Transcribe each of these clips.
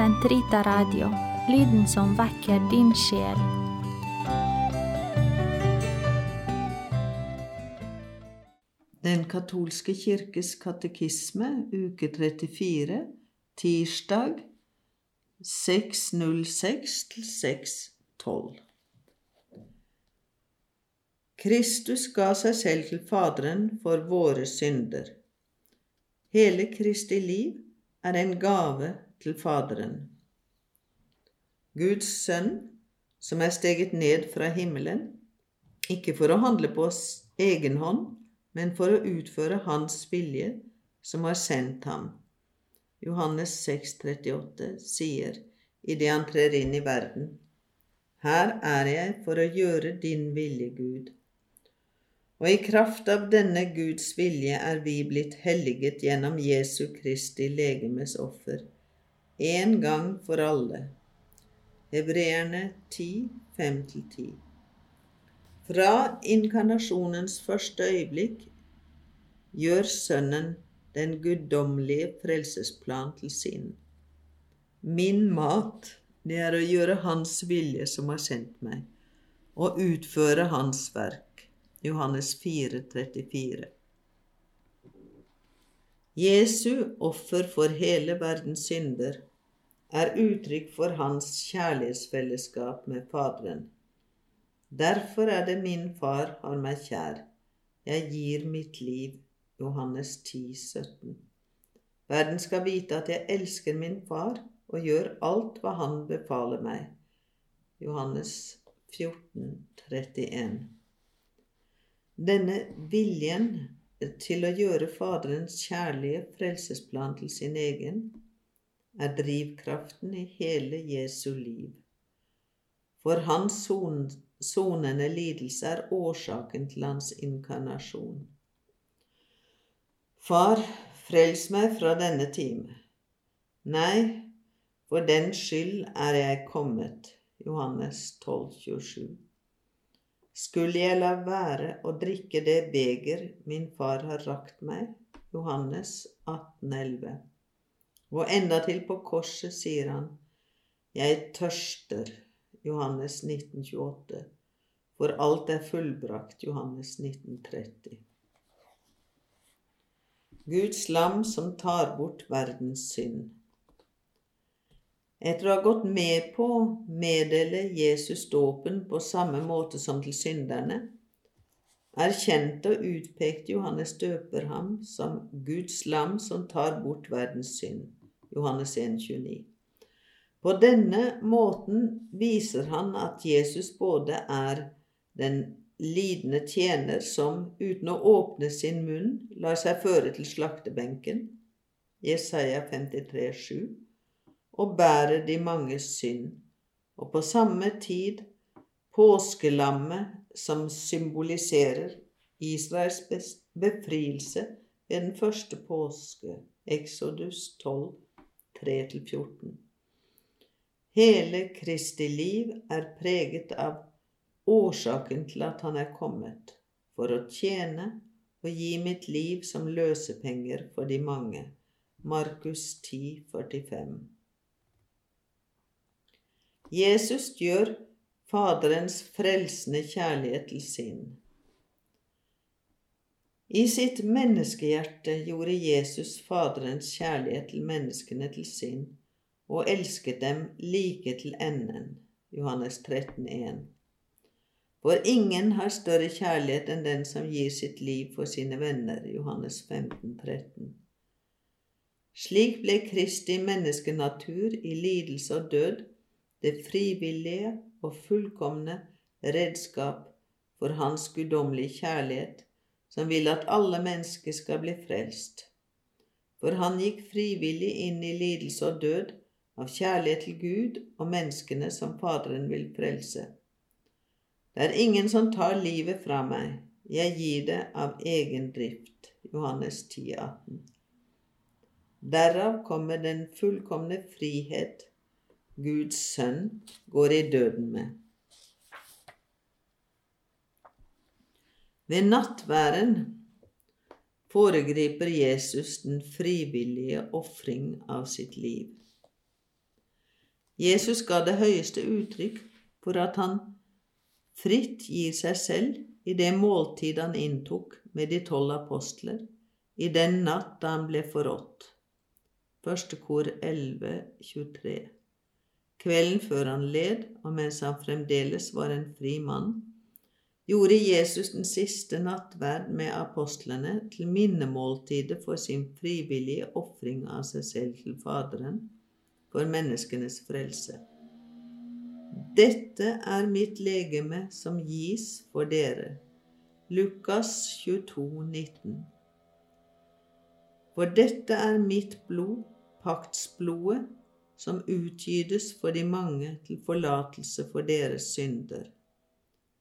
Sentrita Radio, lyden som vekker din sjel. Den katolske kirkes katekisme, uke 34, tirsdag 606 til 612. Kristus ga seg selv til Faderen for våre synder. Hele Kristi liv er en gave til Faderen. Guds sønn, som er steget ned fra himmelen, ikke for å handle på egen hånd, men for å utføre Hans vilje, som har sendt ham. Johannes 6, 38 sier idet han trer inn i verden, Her er jeg for å gjøre din vilje, Gud. Og i kraft av denne Guds vilje er vi blitt helliget gjennom Jesu Kristi legemes offer, en gang for alle. Hebreerne 10, 5-10. Fra inkarnasjonens første øyeblikk gjør Sønnen den guddommelige frelsesplan til sin. Min mat, det er å gjøre Hans vilje som har sendt meg, og utføre Hans verk. Johannes 4, 34. Jesu offer for hele verdens synder er uttrykk for hans kjærlighetsfellesskap med Faderen. Derfor er det min far har meg kjær. Jeg gir mitt liv. Johannes 10, 17. Verden skal vite at jeg elsker min far og gjør alt hva han befaler meg. Johannes 14, 31. Denne viljen til å gjøre Faderens kjærlige frelsesplan til sin egen er drivkraften i hele Jesu liv. For hans sonende lidelse er årsaken til hans inkarnasjon. Far, frels meg fra denne time. Nei, for den skyld er jeg kommet. Johannes 12, 27. Skulle jeg la være å drikke det beger min far har rakt meg? Johannes 18, 18,11. Og endatil på korset sier han, Jeg tørster. Johannes 1928. For alt er fullbrakt. Johannes 1930. Guds lam som tar bort verdens synd. Etter å ha gått med på å meddele Jesus dåpen på samme måte som til synderne, erkjente og utpekte Johannes døper ham som Guds lam som tar bort verdens synd. Johannes 1, 29. På denne måten viser han at Jesus både er den lidende tjener som uten å åpne sin munn lar seg føre til slaktebenken, Jesaja 53, 7, og bærer de manges synd, og på samme tid påskelammet som symboliserer Israels befrielse ved den første påske, Exodus 12, 3-14. Hele Kristi liv er preget av årsaken til at han er kommet, for å tjene og gi mitt liv som løsepenger for de mange. Markus 10, 45. Jesus gjør Faderens frelsende kjærlighet til sin. I sitt menneskehjerte gjorde Jesus Faderens kjærlighet til menneskene til sin og elsket dem like til enden. Johannes 13, 13,1. For ingen har større kjærlighet enn den som gir sitt liv for sine venner. Johannes 15, 13. Slik ble Kristi menneskenatur i lidelse og død det frivillige og fullkomne redskap for Hans guddommelige kjærlighet, som vil at alle mennesker skal bli frelst. For han gikk frivillig inn i lidelse og død av kjærlighet til Gud og menneskene som Faderen vil frelse. Det er ingen som tar livet fra meg, jeg gir det av egen drift. Johannes 10, 18. Derav kommer den fullkomne frihet Guds sønn, går i døden med. Ved nattværen foregriper Jesus den frivillige ofring av sitt liv. Jesus ga det høyeste uttrykk for at han fritt gir seg selv i det måltid han inntok med de tolv apostler i den natt da han ble forrådt. Første kor 11, 23. Kvelden før han led, og mens han fremdeles var en fri mann, gjorde Jesus den siste nattverd med apostlene til minnemåltidet for sin frivillige ofring av seg selv til Faderen for menneskenes frelse. Dette er mitt legeme som gis for dere. Lukas 22, 19. For dette er mitt blod, paktsblodet, som utgytes for de mange til forlatelse for deres synder.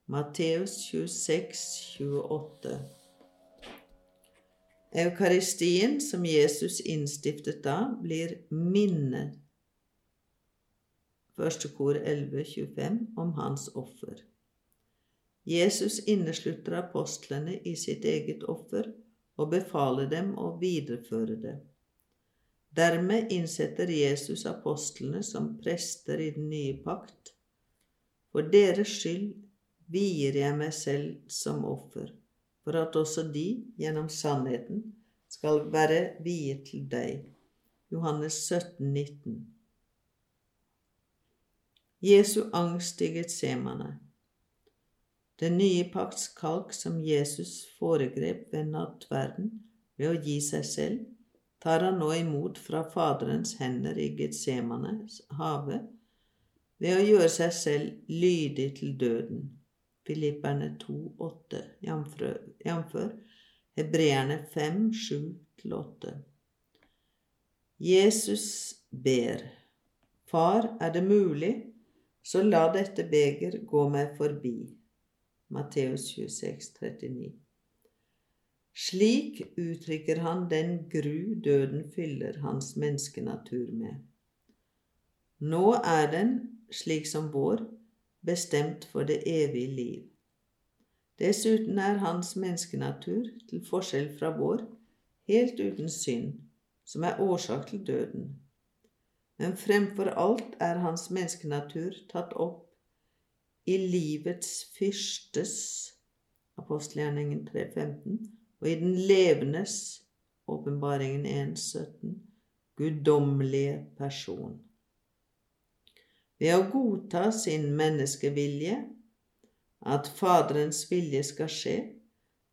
Matteus 26, 28. Eukaristien som Jesus innstiftet da, blir minnet Første kor 11, 25, om hans offer. Jesus inneslutter apostlene i sitt eget offer og befaler dem å videreføre det. Dermed innsetter Jesus apostlene som prester i den nye pakt. For deres skyld vier jeg meg selv som offer, for at også de, gjennom sannheten, skal være viet til deg. Johannes 17, 19. Jesu angst i Getsemane. Den nye pakts kalk som Jesus foregrep ved nattverden ved å gi seg selv, tar han nå imot fra Faderens hender i Getsemanes hage ved å gjøre seg selv lydig til døden. Filipperne 2,8, jf. Hebreerne 5, 7-8. Jesus ber, Far, er det mulig så la dette beger gå meg forbi. Matteus 26, 39. Slik uttrykker han den gru døden fyller hans menneskenatur med. Nå er den, slik som vår, bestemt for det evige liv. Dessuten er hans menneskenatur, til forskjell fra vår, helt uten synd, som er årsak til døden men fremfor alt er hans menneskenatur tatt opp i livets fyrstes apostelgjerningen 3.15 og i den levendes åpenbaringen 1.17 guddommelige person. Ved å godta sin menneskevilje, at Faderens vilje skal skje,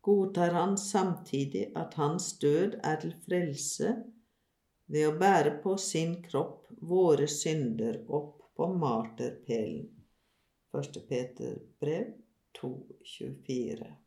godtar han samtidig at hans død er til frelse ved å bære på sin kropp våre synder opp på marterpælen. 1. Peter brev 2,24.